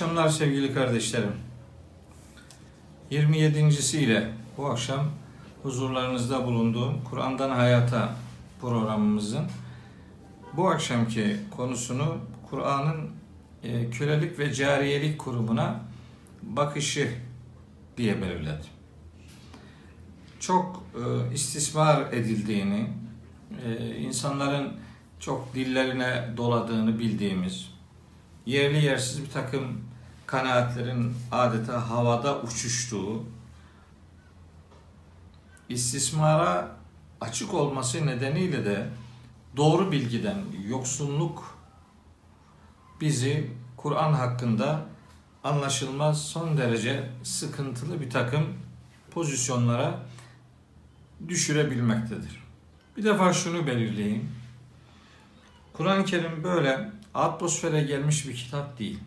akşamlar sevgili kardeşlerim. 27.siyle bu akşam huzurlarınızda bulunduğum Kur'an'dan Hayata programımızın bu akşamki konusunu Kur'an'ın e, kölelik ve cariyelik kurumuna bakışı diye belirledim. Çok e, istismar edildiğini, e, insanların çok dillerine doladığını bildiğimiz, yerli yersiz bir takım kanaatlerin adeta havada uçuştuğu, istismara açık olması nedeniyle de doğru bilgiden yoksunluk bizi Kur'an hakkında anlaşılmaz son derece sıkıntılı bir takım pozisyonlara düşürebilmektedir. Bir defa şunu belirleyeyim. Kur'an-ı Kerim böyle atmosfere gelmiş bir kitap değil.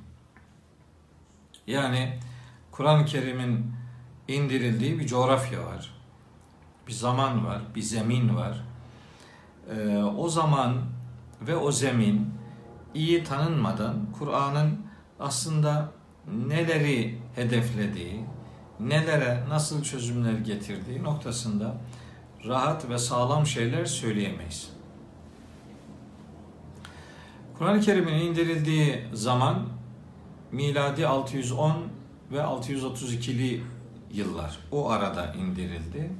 Yani Kur'an-ı Kerim'in indirildiği bir coğrafya var. Bir zaman var, bir zemin var. Ee, o zaman ve o zemin iyi tanınmadan Kur'an'ın aslında neleri hedeflediği, nelere nasıl çözümler getirdiği noktasında rahat ve sağlam şeyler söyleyemeyiz. Kur'an-ı Kerim'in indirildiği zaman miladi 610 ve 632'li yıllar o arada indirildi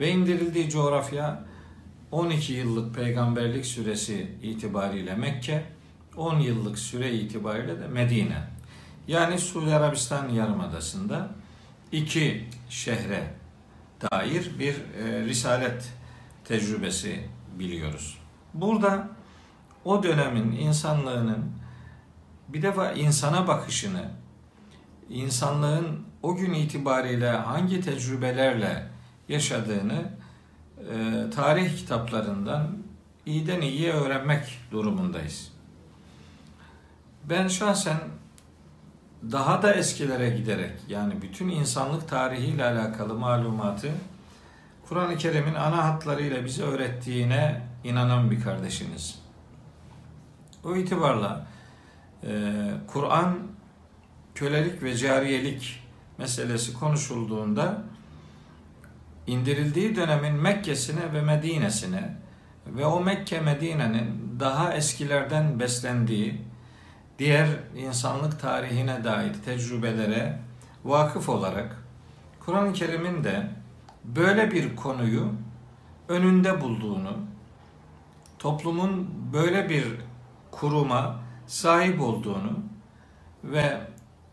ve indirildiği coğrafya 12 yıllık peygamberlik süresi itibariyle Mekke, 10 yıllık süre itibariyle de Medine. Yani Suudi Arabistan Yarımadası'nda iki şehre dair bir e, risalet tecrübesi biliyoruz. Burada o dönemin insanlığının bir defa insana bakışını, insanlığın o gün itibariyle hangi tecrübelerle yaşadığını e, tarih kitaplarından iyiden iyiye öğrenmek durumundayız. Ben şahsen daha da eskilere giderek yani bütün insanlık tarihiyle alakalı malumatı Kur'an-ı Kerim'in ana hatlarıyla bize öğrettiğine inanan bir kardeşiniz. O itibarla Kur'an kölelik ve cariyelik meselesi konuşulduğunda indirildiği dönemin Mekke'sine ve Medine'sine ve o Mekke Medine'nin daha eskilerden beslendiği diğer insanlık tarihine dair tecrübelere vakıf olarak Kur'an-ı Kerim'in de böyle bir konuyu önünde bulduğunu, toplumun böyle bir kuruma sahip olduğunu ve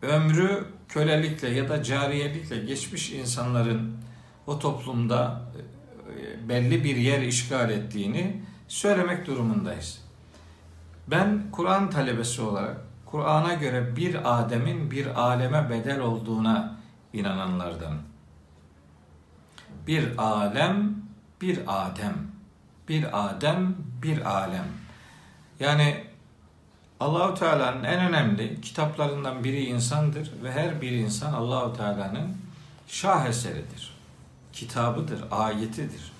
ömrü kölelikle ya da cariyelikle geçmiş insanların o toplumda e, belli bir yer işgal ettiğini söylemek durumundayız. Ben Kur'an talebesi olarak Kur'an'a göre bir Adem'in bir aleme bedel olduğuna inananlardan. Bir alem, bir Adem. Bir Adem, bir alem. Yani Allahu Teala'nın en önemli kitaplarından biri insandır ve her bir insan Allahu Teala'nın şaheseridir. Kitabıdır, ayetidir.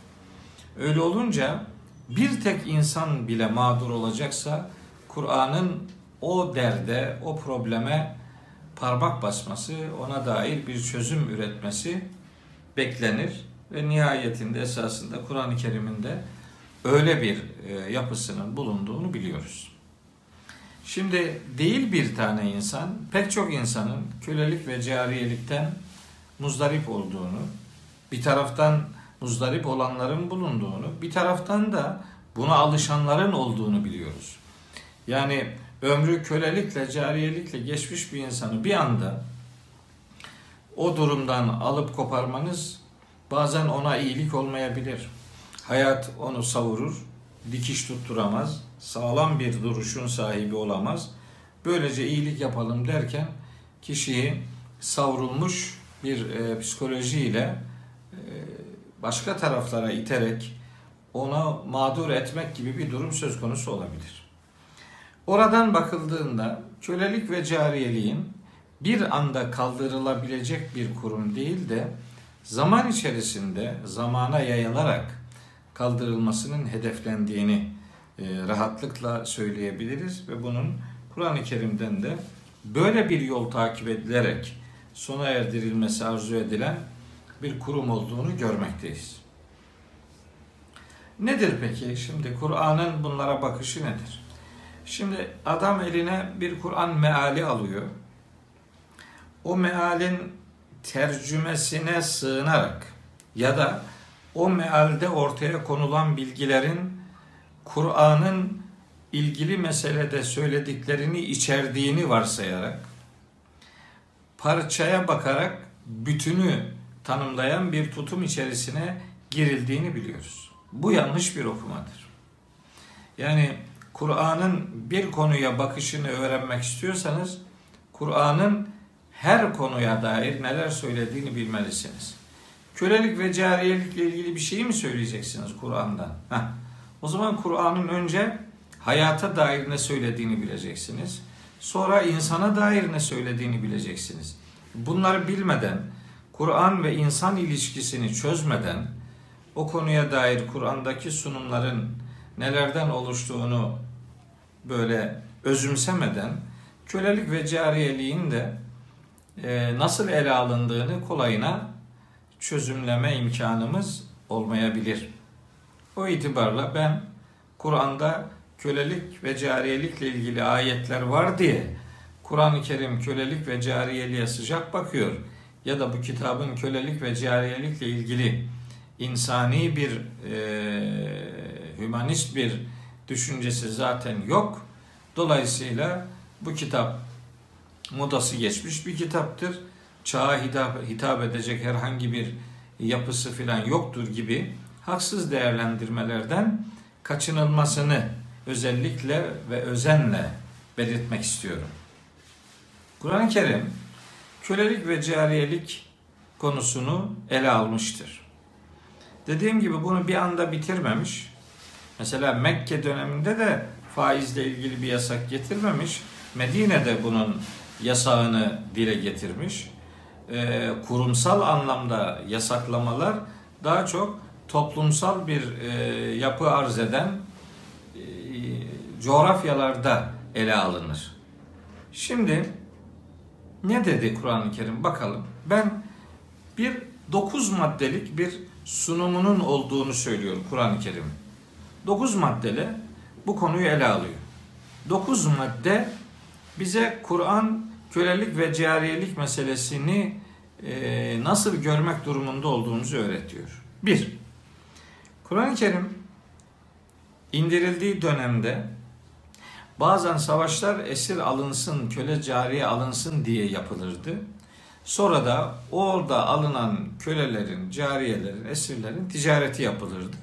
Öyle olunca bir tek insan bile mağdur olacaksa Kur'an'ın o derde, o probleme parmak basması, ona dair bir çözüm üretmesi beklenir ve nihayetinde esasında Kur'an-ı Kerim'in öyle bir e, yapısının bulunduğunu biliyoruz. Şimdi değil bir tane insan, pek çok insanın kölelik ve cariyelikten muzdarip olduğunu, bir taraftan muzdarip olanların bulunduğunu, bir taraftan da buna alışanların olduğunu biliyoruz. Yani ömrü kölelikle, cariyelikle geçmiş bir insanı bir anda o durumdan alıp koparmanız bazen ona iyilik olmayabilir. Hayat onu savurur, dikiş tutturamaz, sağlam bir duruşun sahibi olamaz. Böylece iyilik yapalım derken kişiyi savrulmuş bir e, psikolojiyle e, başka taraflara iterek ona mağdur etmek gibi bir durum söz konusu olabilir. Oradan bakıldığında kölelik ve cariyeliğin bir anda kaldırılabilecek bir kurum değil de zaman içerisinde zamana yayılarak kaldırılmasının hedeflendiğini e, rahatlıkla söyleyebiliriz ve bunun Kur'an-ı Kerim'den de böyle bir yol takip edilerek sona erdirilmesi arzu edilen bir kurum olduğunu görmekteyiz. Nedir peki? Şimdi Kur'an'ın bunlara bakışı nedir? Şimdi adam eline bir Kur'an meali alıyor. O mealin tercümesine sığınarak ya da o mealde ortaya konulan bilgilerin Kur'an'ın ilgili meselede söylediklerini içerdiğini varsayarak parçaya bakarak bütünü tanımlayan bir tutum içerisine girildiğini biliyoruz. Bu yanlış bir okumadır. Yani Kur'an'ın bir konuya bakışını öğrenmek istiyorsanız Kur'an'ın her konuya dair neler söylediğini bilmelisiniz. Kölelik ve cariyelikle ilgili bir şey mi söyleyeceksiniz Kur'an'dan? Heh. O zaman Kur'an'ın önce hayata dair ne söylediğini bileceksiniz. Sonra insana dair ne söylediğini bileceksiniz. Bunları bilmeden, Kur'an ve insan ilişkisini çözmeden, o konuya dair Kur'an'daki sunumların nelerden oluştuğunu böyle özümsemeden, kölelik ve cariyeliğin de e, nasıl ele alındığını kolayına çözümleme imkanımız olmayabilir. O itibarla ben Kur'an'da kölelik ve cariyelikle ilgili ayetler var diye Kur'an-ı Kerim kölelik ve cariyeliğe sıcak bakıyor ya da bu kitabın kölelik ve cariyelikle ilgili insani bir e, hümanist bir düşüncesi zaten yok. Dolayısıyla bu kitap modası geçmiş bir kitaptır. Çağa hitap, hitap edecek herhangi bir yapısı filan yoktur gibi haksız değerlendirmelerden kaçınılmasını özellikle ve özenle belirtmek istiyorum. Kur'an-ı Kerim kölelik ve cariyelik konusunu ele almıştır. Dediğim gibi bunu bir anda bitirmemiş. Mesela Mekke döneminde de faizle ilgili bir yasak getirmemiş. Medine'de bunun yasağını dile getirmiş. Ee, kurumsal anlamda yasaklamalar daha çok toplumsal bir e, yapı arz eden e, coğrafyalarda ele alınır. Şimdi ne dedi Kur'an-ı Kerim bakalım. Ben bir dokuz maddelik bir sunumunun olduğunu söylüyor Kur'an-ı Kerim. Dokuz maddeli bu konuyu ele alıyor. Dokuz madde bize Kur'an kölelik ve cariyelik meselesini e, nasıl görmek durumunda olduğumuzu öğretiyor. Bir, Kur'an-ı Kerim indirildiği dönemde bazen savaşlar esir alınsın, köle cariye alınsın diye yapılırdı. Sonra da orada alınan kölelerin, cariyelerin, esirlerin ticareti yapılırdı.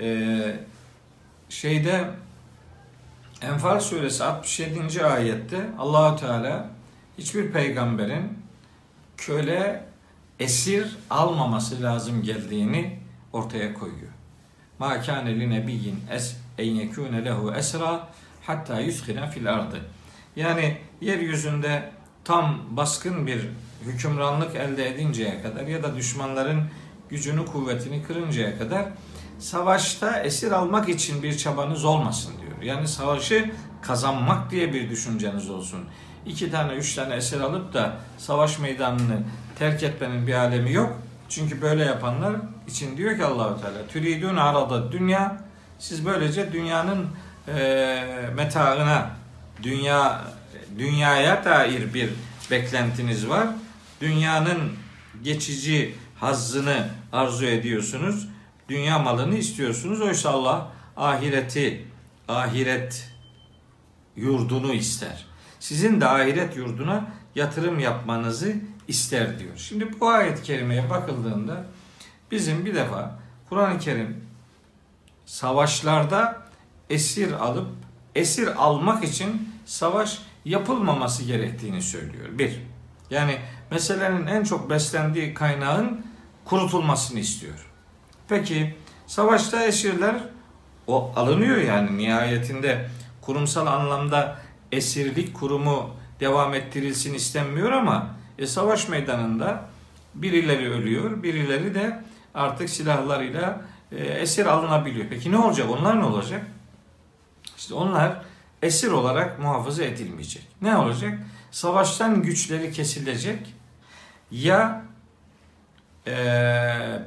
Ee, şeyde Enfal suresi 67. ayette Allahu Teala hiçbir peygamberin köle esir almaması lazım geldiğini ortaya koyuyor. Ma kâne li nebiyyin es en yekûne lehu esra hatta yuskine fil ardı. Yani yeryüzünde tam baskın bir hükümranlık elde edinceye kadar ya da düşmanların gücünü kuvvetini kırıncaya kadar savaşta esir almak için bir çabanız olmasın diyor. Yani savaşı kazanmak diye bir düşünceniz olsun. İki tane, üç tane esir alıp da savaş meydanını terk etmenin bir alemi yok. Çünkü böyle yapanlar için diyor ki Allahu Teala türidun arada dünya siz böylece dünyanın e, metaına dünya dünyaya dair bir beklentiniz var. Dünyanın geçici hazzını arzu ediyorsunuz. Dünya malını istiyorsunuz. Oysa Allah ahireti, ahiret yurdunu ister. Sizin de ahiret yurduna yatırım yapmanızı ister diyor. Şimdi bu ayet-i kerimeye bakıldığında bizim bir defa Kur'an-ı Kerim savaşlarda esir alıp esir almak için savaş yapılmaması gerektiğini söylüyor. Bir, yani meselenin en çok beslendiği kaynağın kurutulmasını istiyor. Peki savaşta esirler o alınıyor yani nihayetinde kurumsal anlamda esirlik kurumu devam ettirilsin istenmiyor ama e, savaş meydanında birileri ölüyor, birileri de artık silahlarıyla e, esir alınabiliyor. Peki ne olacak? Onlar ne olacak? İşte onlar esir olarak muhafaza edilmeyecek. Ne olacak? Savaştan güçleri kesilecek ya e,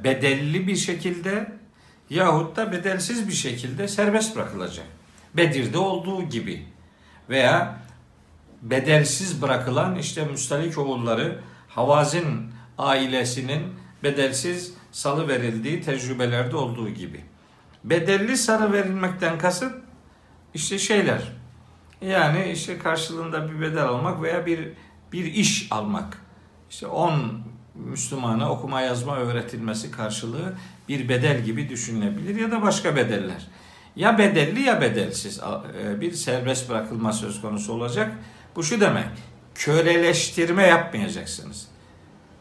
bedelli bir şekilde yahut da bedelsiz bir şekilde serbest bırakılacak. Bedir'de olduğu gibi veya bedelsiz bırakılan işte Müstalik oğulları Havazin ailesinin bedelsiz salı verildiği tecrübelerde olduğu gibi. Bedelli sarı verilmekten kasıt işte şeyler. Yani işte karşılığında bir bedel almak veya bir bir iş almak. İşte 10 Müslümana okuma yazma öğretilmesi karşılığı bir bedel gibi düşünülebilir ya da başka bedeller. Ya bedelli ya bedelsiz e, bir serbest bırakılma söz konusu olacak. Bu şu demek. Köleleştirme yapmayacaksınız.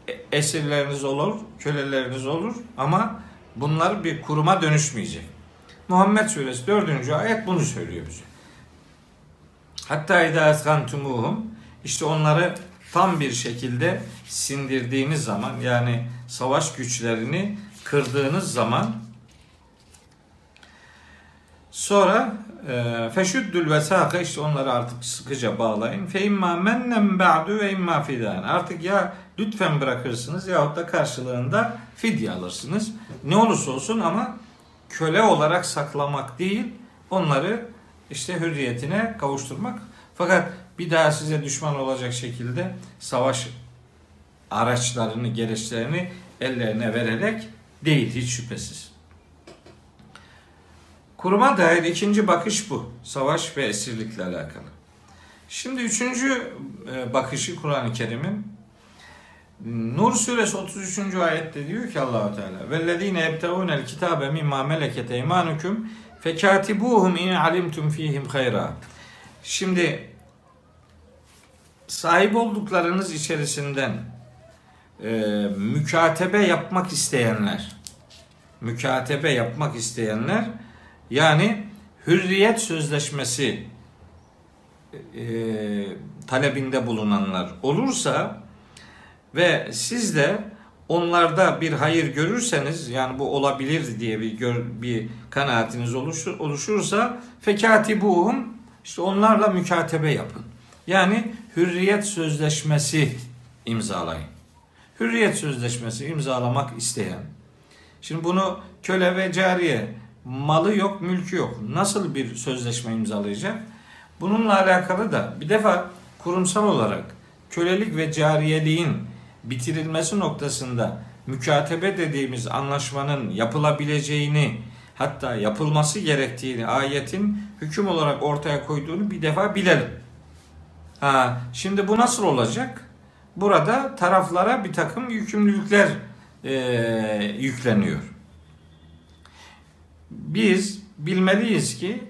E, esirleriniz olur, köleleriniz olur ama bunlar bir kuruma dönüşmeyecek. Muhammed Suresi 4. ayet bunu söylüyor bize. Hatta idâ eskantumuhum işte onları tam bir şekilde sindirdiğiniz zaman yani savaş güçlerini kırdığınız zaman sonra e, feşüddül vesâke işte onları artık sıkıca bağlayın. Fe imma mennem ba'du ve imma fidan. Artık ya lütfen bırakırsınız yahut da karşılığında fidye alırsınız. Ne olursa olsun ama köle olarak saklamak değil, onları işte hürriyetine kavuşturmak. Fakat bir daha size düşman olacak şekilde savaş araçlarını, gereçlerini ellerine vererek değil hiç şüphesiz. Kuruma dair ikinci bakış bu. Savaş ve esirlikle alakalı. Şimdi üçüncü e, bakışı Kur'an-ı Kerim'in Nur suresi 33. ayette diyor ki Allahu Teala vellezine yebteunel kitabe mimma meleket eymanukum fekatibuhum in alimtum fihim hayra. Şimdi sahip olduklarınız içerisinden e, mükatebe yapmak isteyenler mükatebe yapmak isteyenler yani hürriyet sözleşmesi e, talebinde bulunanlar olursa ve siz de onlarda bir hayır görürseniz yani bu olabilir diye bir gör, bir kanaatiniz oluşur, oluşursa fekatibuhum işte onlarla mükatebe yapın. Yani hürriyet sözleşmesi imzalayın. Hürriyet sözleşmesi imzalamak isteyen. Şimdi bunu köle ve cariye malı yok, mülkü yok. Nasıl bir sözleşme imzalayacak? Bununla alakalı da bir defa kurumsal olarak kölelik ve cariyeliğin bitirilmesi noktasında mükatebe dediğimiz anlaşmanın yapılabileceğini hatta yapılması gerektiğini ayetin hüküm olarak ortaya koyduğunu bir defa bilelim. Ha, şimdi bu nasıl olacak? Burada taraflara bir takım yükümlülükler e, yükleniyor. Biz bilmeliyiz ki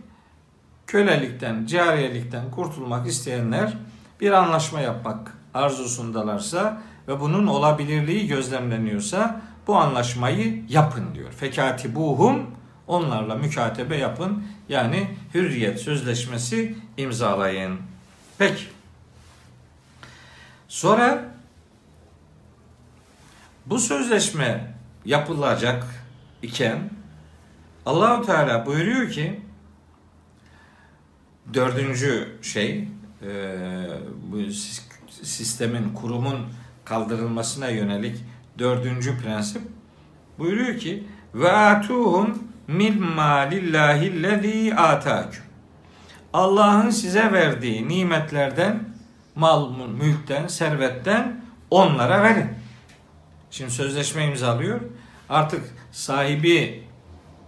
kölelikten, cariyelikten kurtulmak isteyenler bir anlaşma yapmak arzusundalarsa ve bunun olabilirliği gözlemleniyorsa bu anlaşmayı yapın diyor. Fekatibuhum onlarla mükatebe yapın. Yani hürriyet sözleşmesi imzalayın. Peki. Sonra bu sözleşme yapılacak iken Allahu Teala buyuruyor ki dördüncü şey e, bu sistemin kurumun kaldırılmasına yönelik dördüncü prensip buyuruyor ki ve atuhum mimma lillahi lezî atâküm Allah'ın size verdiği nimetlerden mal, mülkten, servetten onlara verin. Şimdi sözleşme imzalıyor. Artık sahibi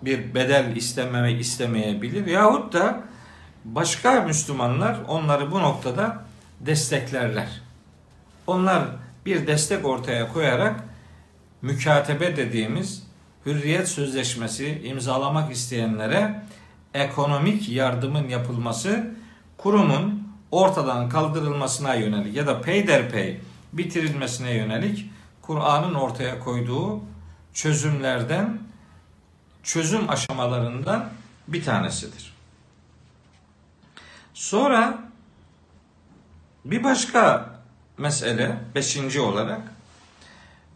bir bedel istememek istemeyebilir yahut da başka Müslümanlar onları bu noktada desteklerler. Onlar bir destek ortaya koyarak mükatebe dediğimiz hürriyet sözleşmesi imzalamak isteyenlere ekonomik yardımın yapılması kurumun ortadan kaldırılmasına yönelik ya da peyderpey bitirilmesine yönelik Kur'an'ın ortaya koyduğu çözümlerden çözüm aşamalarından bir tanesidir. Sonra bir başka mesele beşinci olarak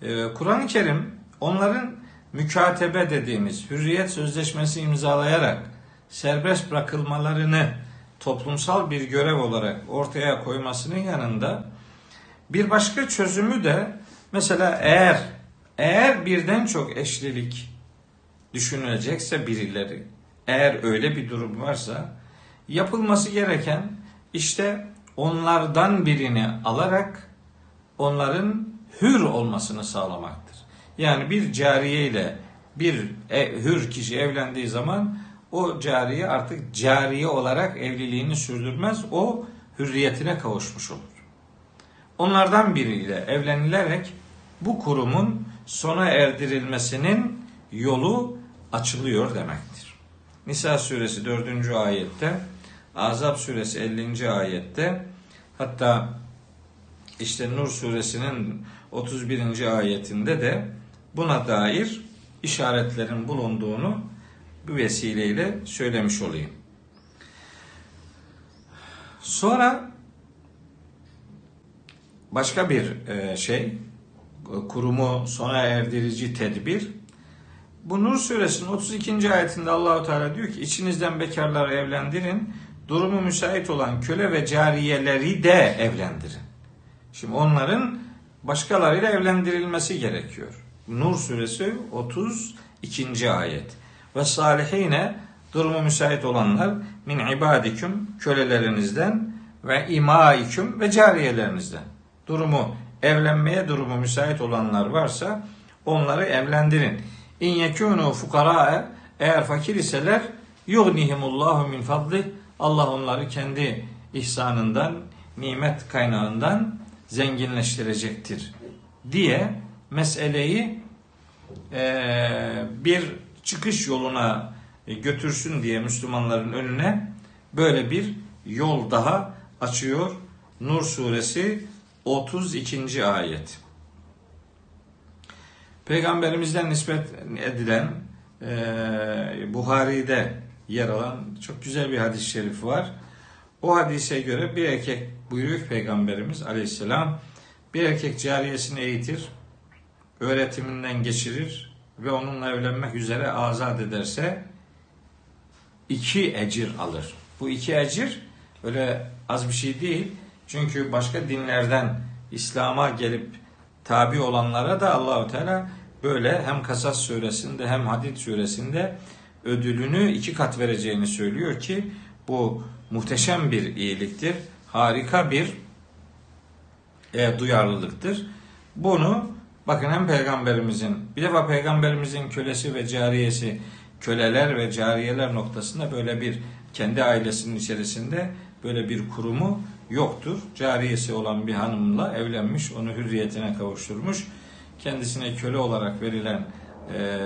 e, Kur'an-ı Kerim onların mükatebe dediğimiz hürriyet sözleşmesi imzalayarak serbest bırakılmalarını toplumsal bir görev olarak ortaya koymasının yanında bir başka çözümü de mesela eğer eğer birden çok eşlilik düşünülecekse birileri eğer öyle bir durum varsa yapılması gereken işte onlardan birini alarak onların hür olmasını sağlamaktır. Yani bir cariye ile bir e, hür kişi evlendiği zaman o cariye artık cariye olarak evliliğini sürdürmez. O hürriyetine kavuşmuş olur. Onlardan biriyle evlenilerek bu kurumun sona erdirilmesinin yolu açılıyor demektir. Nisa suresi 4. ayette, Azap suresi 50. ayette, hatta işte Nur suresinin 31. ayetinde de buna dair işaretlerin bulunduğunu bu vesileyle söylemiş olayım. Sonra başka bir e, şey, kurumu sona erdirici tedbir. Bu Nur suresinin 32. ayetinde Allahu Teala diyor ki içinizden bekarları evlendirin, durumu müsait olan köle ve cariyeleri de evlendirin. Şimdi onların başkalarıyla evlendirilmesi gerekiyor. Nur suresi 32. ayet. Ve salihine durumu müsait olanlar min ibadiküm kölelerinizden ve imaiküm ve cariyelerinizden. Durumu evlenmeye durumu müsait olanlar varsa onları evlendirin. İn yekûnû fukara eğer fakir iseler yugnihimullahu min fadli Allah onları kendi ihsanından, nimet kaynağından zenginleştirecektir diye meseleyi e, bir çıkış yoluna götürsün diye Müslümanların önüne böyle bir yol daha açıyor. Nur suresi 32. ayet. Peygamberimizden nispet edilen e, Buhari'de yer alan çok güzel bir hadis-i şerif var. O hadise göre bir erkek buyuruyor Peygamberimiz aleyhisselam bir erkek cariyesini eğitir, öğretiminden geçirir ve onunla evlenmek üzere azat ederse iki ecir alır. Bu iki ecir öyle az bir şey değil. Çünkü başka dinlerden İslam'a gelip tabi olanlara da Allahu Teala böyle hem Kasas suresinde hem Hadid suresinde ödülünü iki kat vereceğini söylüyor ki bu muhteşem bir iyiliktir. Harika bir e, duyarlılıktır. Bunu bakın hem peygamberimizin bir defa peygamberimizin kölesi ve cariyesi köleler ve cariyeler noktasında böyle bir kendi ailesinin içerisinde böyle bir kurumu yoktur. Cariyesi olan bir hanımla evlenmiş, onu hürriyetine kavuşturmuş. Kendisine köle olarak verilen e,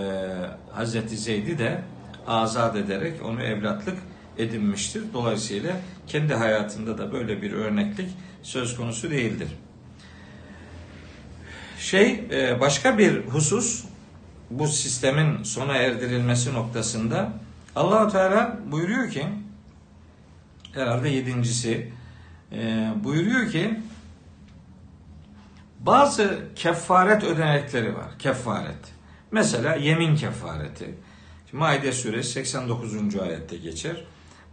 Hazreti Zeyd'i de azat ederek onu evlatlık edinmiştir. Dolayısıyla kendi hayatında da böyle bir örneklik söz konusu değildir. Şey e, başka bir husus bu sistemin sona erdirilmesi noktasında Allahu Teala buyuruyor ki herhalde yedincisi e, buyuruyor ki bazı kefaret ödenekleri var. Kefaret. Mesela yemin kefareti. Maide suresi 89. ayette geçer.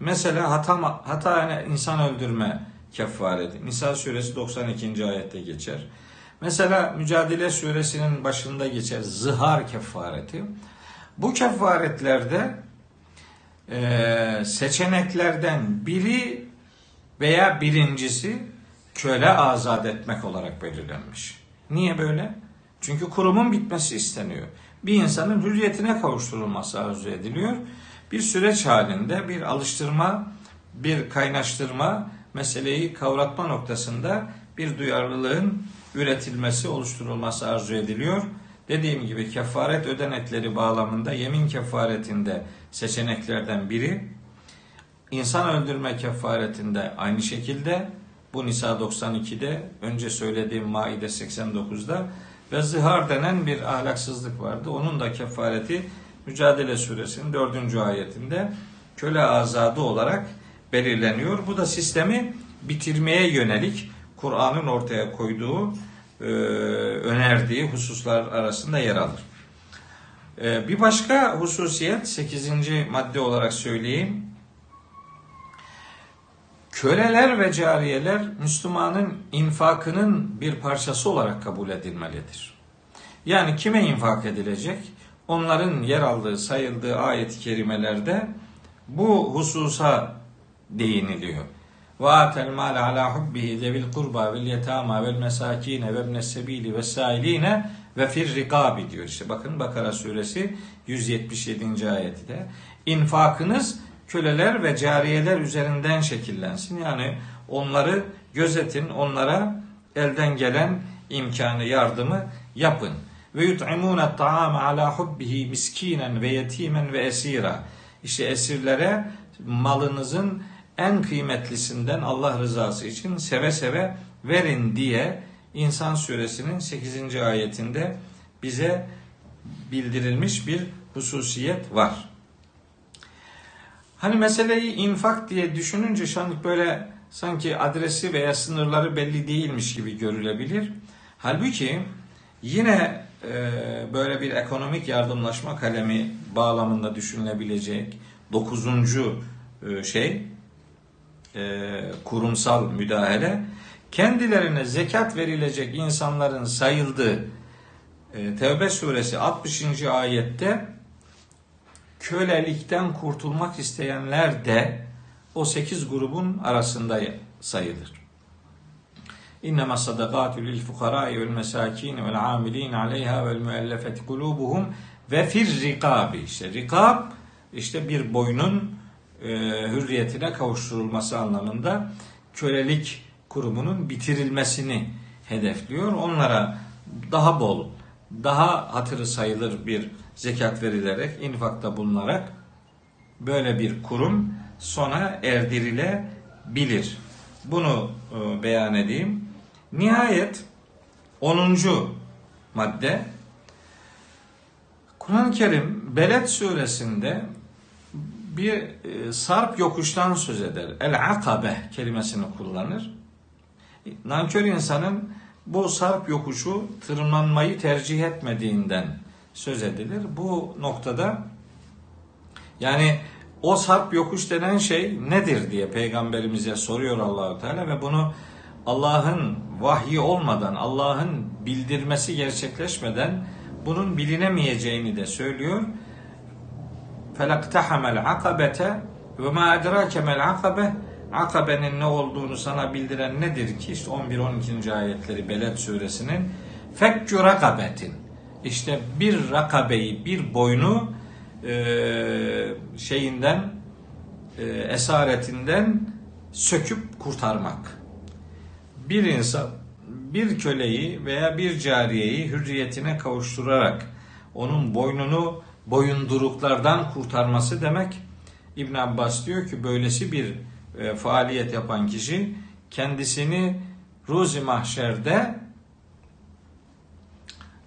Mesela hata, hata insan öldürme kefareti. Nisa suresi 92. ayette geçer. Mesela Mücadele suresinin başında geçer zihar kefareti. Bu kefaretlerde e, seçeneklerden biri veya birincisi köle azat etmek olarak belirlenmiş. Niye böyle? Çünkü kurumun bitmesi isteniyor. Bir insanın hürriyetine kavuşturulması arzu ediliyor. Bir süreç halinde bir alıştırma, bir kaynaştırma, meseleyi kavratma noktasında bir duyarlılığın üretilmesi, oluşturulması arzu ediliyor. Dediğim gibi kefaret ödenekleri bağlamında yemin kefaretinde seçeneklerden biri, insan öldürme kefaretinde aynı şekilde, bu Nisa 92'de, önce söylediğim Maide 89'da ve zihar denen bir ahlaksızlık vardı. Onun da kefareti Mücadele Suresinin 4. ayetinde köle azadı olarak belirleniyor. Bu da sistemi bitirmeye yönelik Kur'an'ın ortaya koyduğu, e, önerdiği hususlar arasında yer alır. E, bir başka hususiyet 8. madde olarak söyleyeyim. köleler ve cariyeler Müslümanın infakının bir parçası olarak kabul edilmelidir. Yani kime infak edilecek? Onların yer aldığı, sayıldığı ayet-i kerimelerde bu hususa değiniliyor. Zevil kurba vel yetama vel mesakine ve ibnes sebili ve sailine ve fir rikabi diyor. İşte bakın Bakara suresi 177. ayeti de. İnfakınız köleler ve cariyeler üzerinden şekillensin. Yani onları gözetin, onlara elden gelen imkanı, yardımı yapın. Ve yut'imûne ta'ame ala hubbihi miskinen ve yetimen ve esira. İşte esirlere malınızın en kıymetlisinden Allah rızası için seve seve verin diye İnsan suresinin 8. ayetinde bize bildirilmiş bir hususiyet var. Hani meseleyi infak diye düşününce şanlık böyle sanki adresi veya sınırları belli değilmiş gibi görülebilir. Halbuki yine e, böyle bir ekonomik yardımlaşma kalemi bağlamında düşünülebilecek dokuzuncu e, şey e, kurumsal müdahale kendilerine zekat verilecek insanların sayıldığı e, Tevbe suresi 60. ayette kölelikten kurtulmak isteyenler de o 8 grubun arasında sayılır. İnnemâ sadakâtü lil fukarâi vel mesâkîni vel âmilîne aleyhâ vel müellefeti kulûbuhum ve fir rikâbi. İşte rikab işte bir boynun e, hürriyetine kavuşturulması anlamında kölelik kurumunun bitirilmesini hedefliyor. Onlara daha bol, daha hatırı sayılır bir zekat verilerek, infakta bulunarak böyle bir kurum sona erdirilebilir. Bunu e, beyan edeyim. Nihayet 10. madde Kur'an-ı Kerim Beled suresinde bir e, sarp yokuştan söz eder. El akabe kelimesini kullanır. Nankör insanın bu sarp yokuşu tırmanmayı tercih etmediğinden söz edilir. Bu noktada yani o sarp yokuş denen şey nedir diye peygamberimize soruyor Allahu Teala ve bunu Allah'ın vahyi olmadan, Allah'ın bildirmesi gerçekleşmeden bunun bilinemeyeceğini de söylüyor. Felaktahamel akabete ve ma adrake mel akabe Akabe'nin ne olduğunu sana bildiren nedir ki? İşte 11-12. ayetleri Beled suresinin fekkü rakabetin. İşte bir rakabeyi, bir boynu e, şeyinden e, esaretinden söküp kurtarmak. Bir insan bir köleyi veya bir cariyeyi hürriyetine kavuşturarak onun boynunu boyunduruklardan kurtarması demek. İbn Abbas diyor ki böylesi bir e, faaliyet yapan kişi kendisini ruzi mahşerde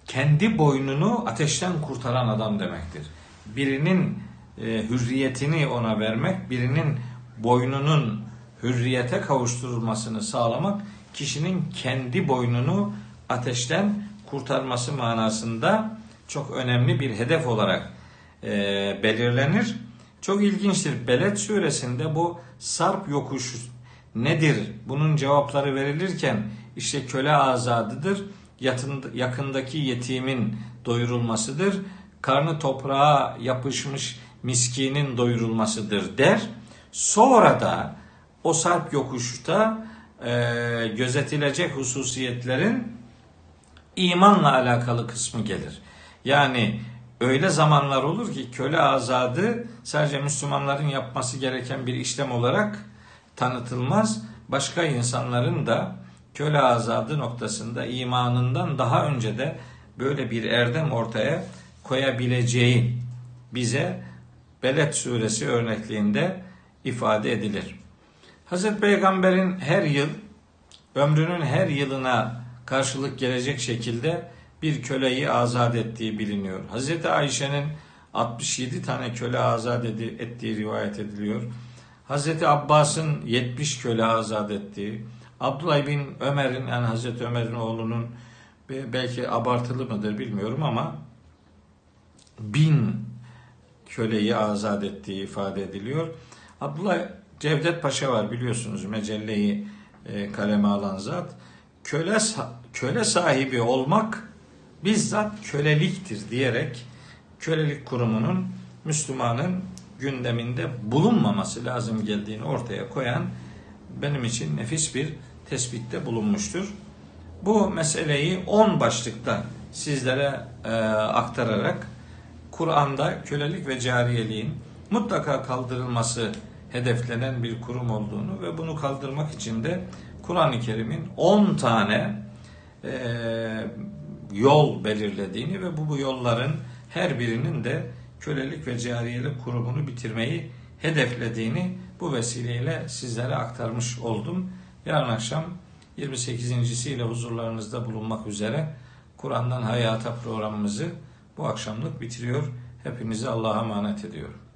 kendi boynunu ateşten kurtaran adam demektir. Birinin e, hürriyetini ona vermek, birinin boynunun hürriyete kavuşturulmasını sağlamak kişinin kendi boynunu ateşten kurtarması manasında çok önemli bir hedef olarak e, belirlenir. Çok ilginçtir. Beled suresinde bu sarp yokuş nedir? Bunun cevapları verilirken işte köle azadıdır, yakındaki yetimin doyurulmasıdır, karnı toprağa yapışmış miskinin doyurulmasıdır der. Sonra da o sarp yokuşta e, gözetilecek hususiyetlerin imanla alakalı kısmı gelir. Yani öyle zamanlar olur ki köle azadı sadece Müslümanların yapması gereken bir işlem olarak tanıtılmaz. Başka insanların da köle azadı noktasında imanından daha önce de böyle bir erdem ortaya koyabileceği bize Beled suresi örnekliğinde ifade edilir. Hazreti Peygamber'in her yıl ömrünün her yılına karşılık gelecek şekilde bir köleyi azat ettiği biliniyor. Hazreti Ayşe'nin 67 tane köle azat ettiği rivayet ediliyor. Hazreti Abbas'ın 70 köle azat ettiği, Abdullah bin Ömer'in yani Hazreti Ömer'in oğlunun belki abartılı mıdır bilmiyorum ama bin köleyi azat ettiği ifade ediliyor. Abdullah Cevdet Paşa var biliyorsunuz mecelleyi e, kaleme alan zat. Köle, köle sahibi olmak bizzat köleliktir diyerek kölelik kurumunun Müslümanın gündeminde bulunmaması lazım geldiğini ortaya koyan benim için nefis bir tespitte bulunmuştur. Bu meseleyi 10 başlıkta sizlere e, aktararak Kur'an'da kölelik ve cariyeliğin mutlaka kaldırılması hedeflenen bir kurum olduğunu ve bunu kaldırmak için de Kur'an-ı Kerim'in 10 tane e, yol belirlediğini ve bu, bu yolların her birinin de kölelik ve cariyelik kurumunu bitirmeyi hedeflediğini bu vesileyle sizlere aktarmış oldum. Yarın akşam 28.siyle huzurlarınızda bulunmak üzere Kur'an'dan Hayata programımızı bu akşamlık bitiriyor. Hepinizi Allah'a emanet ediyorum.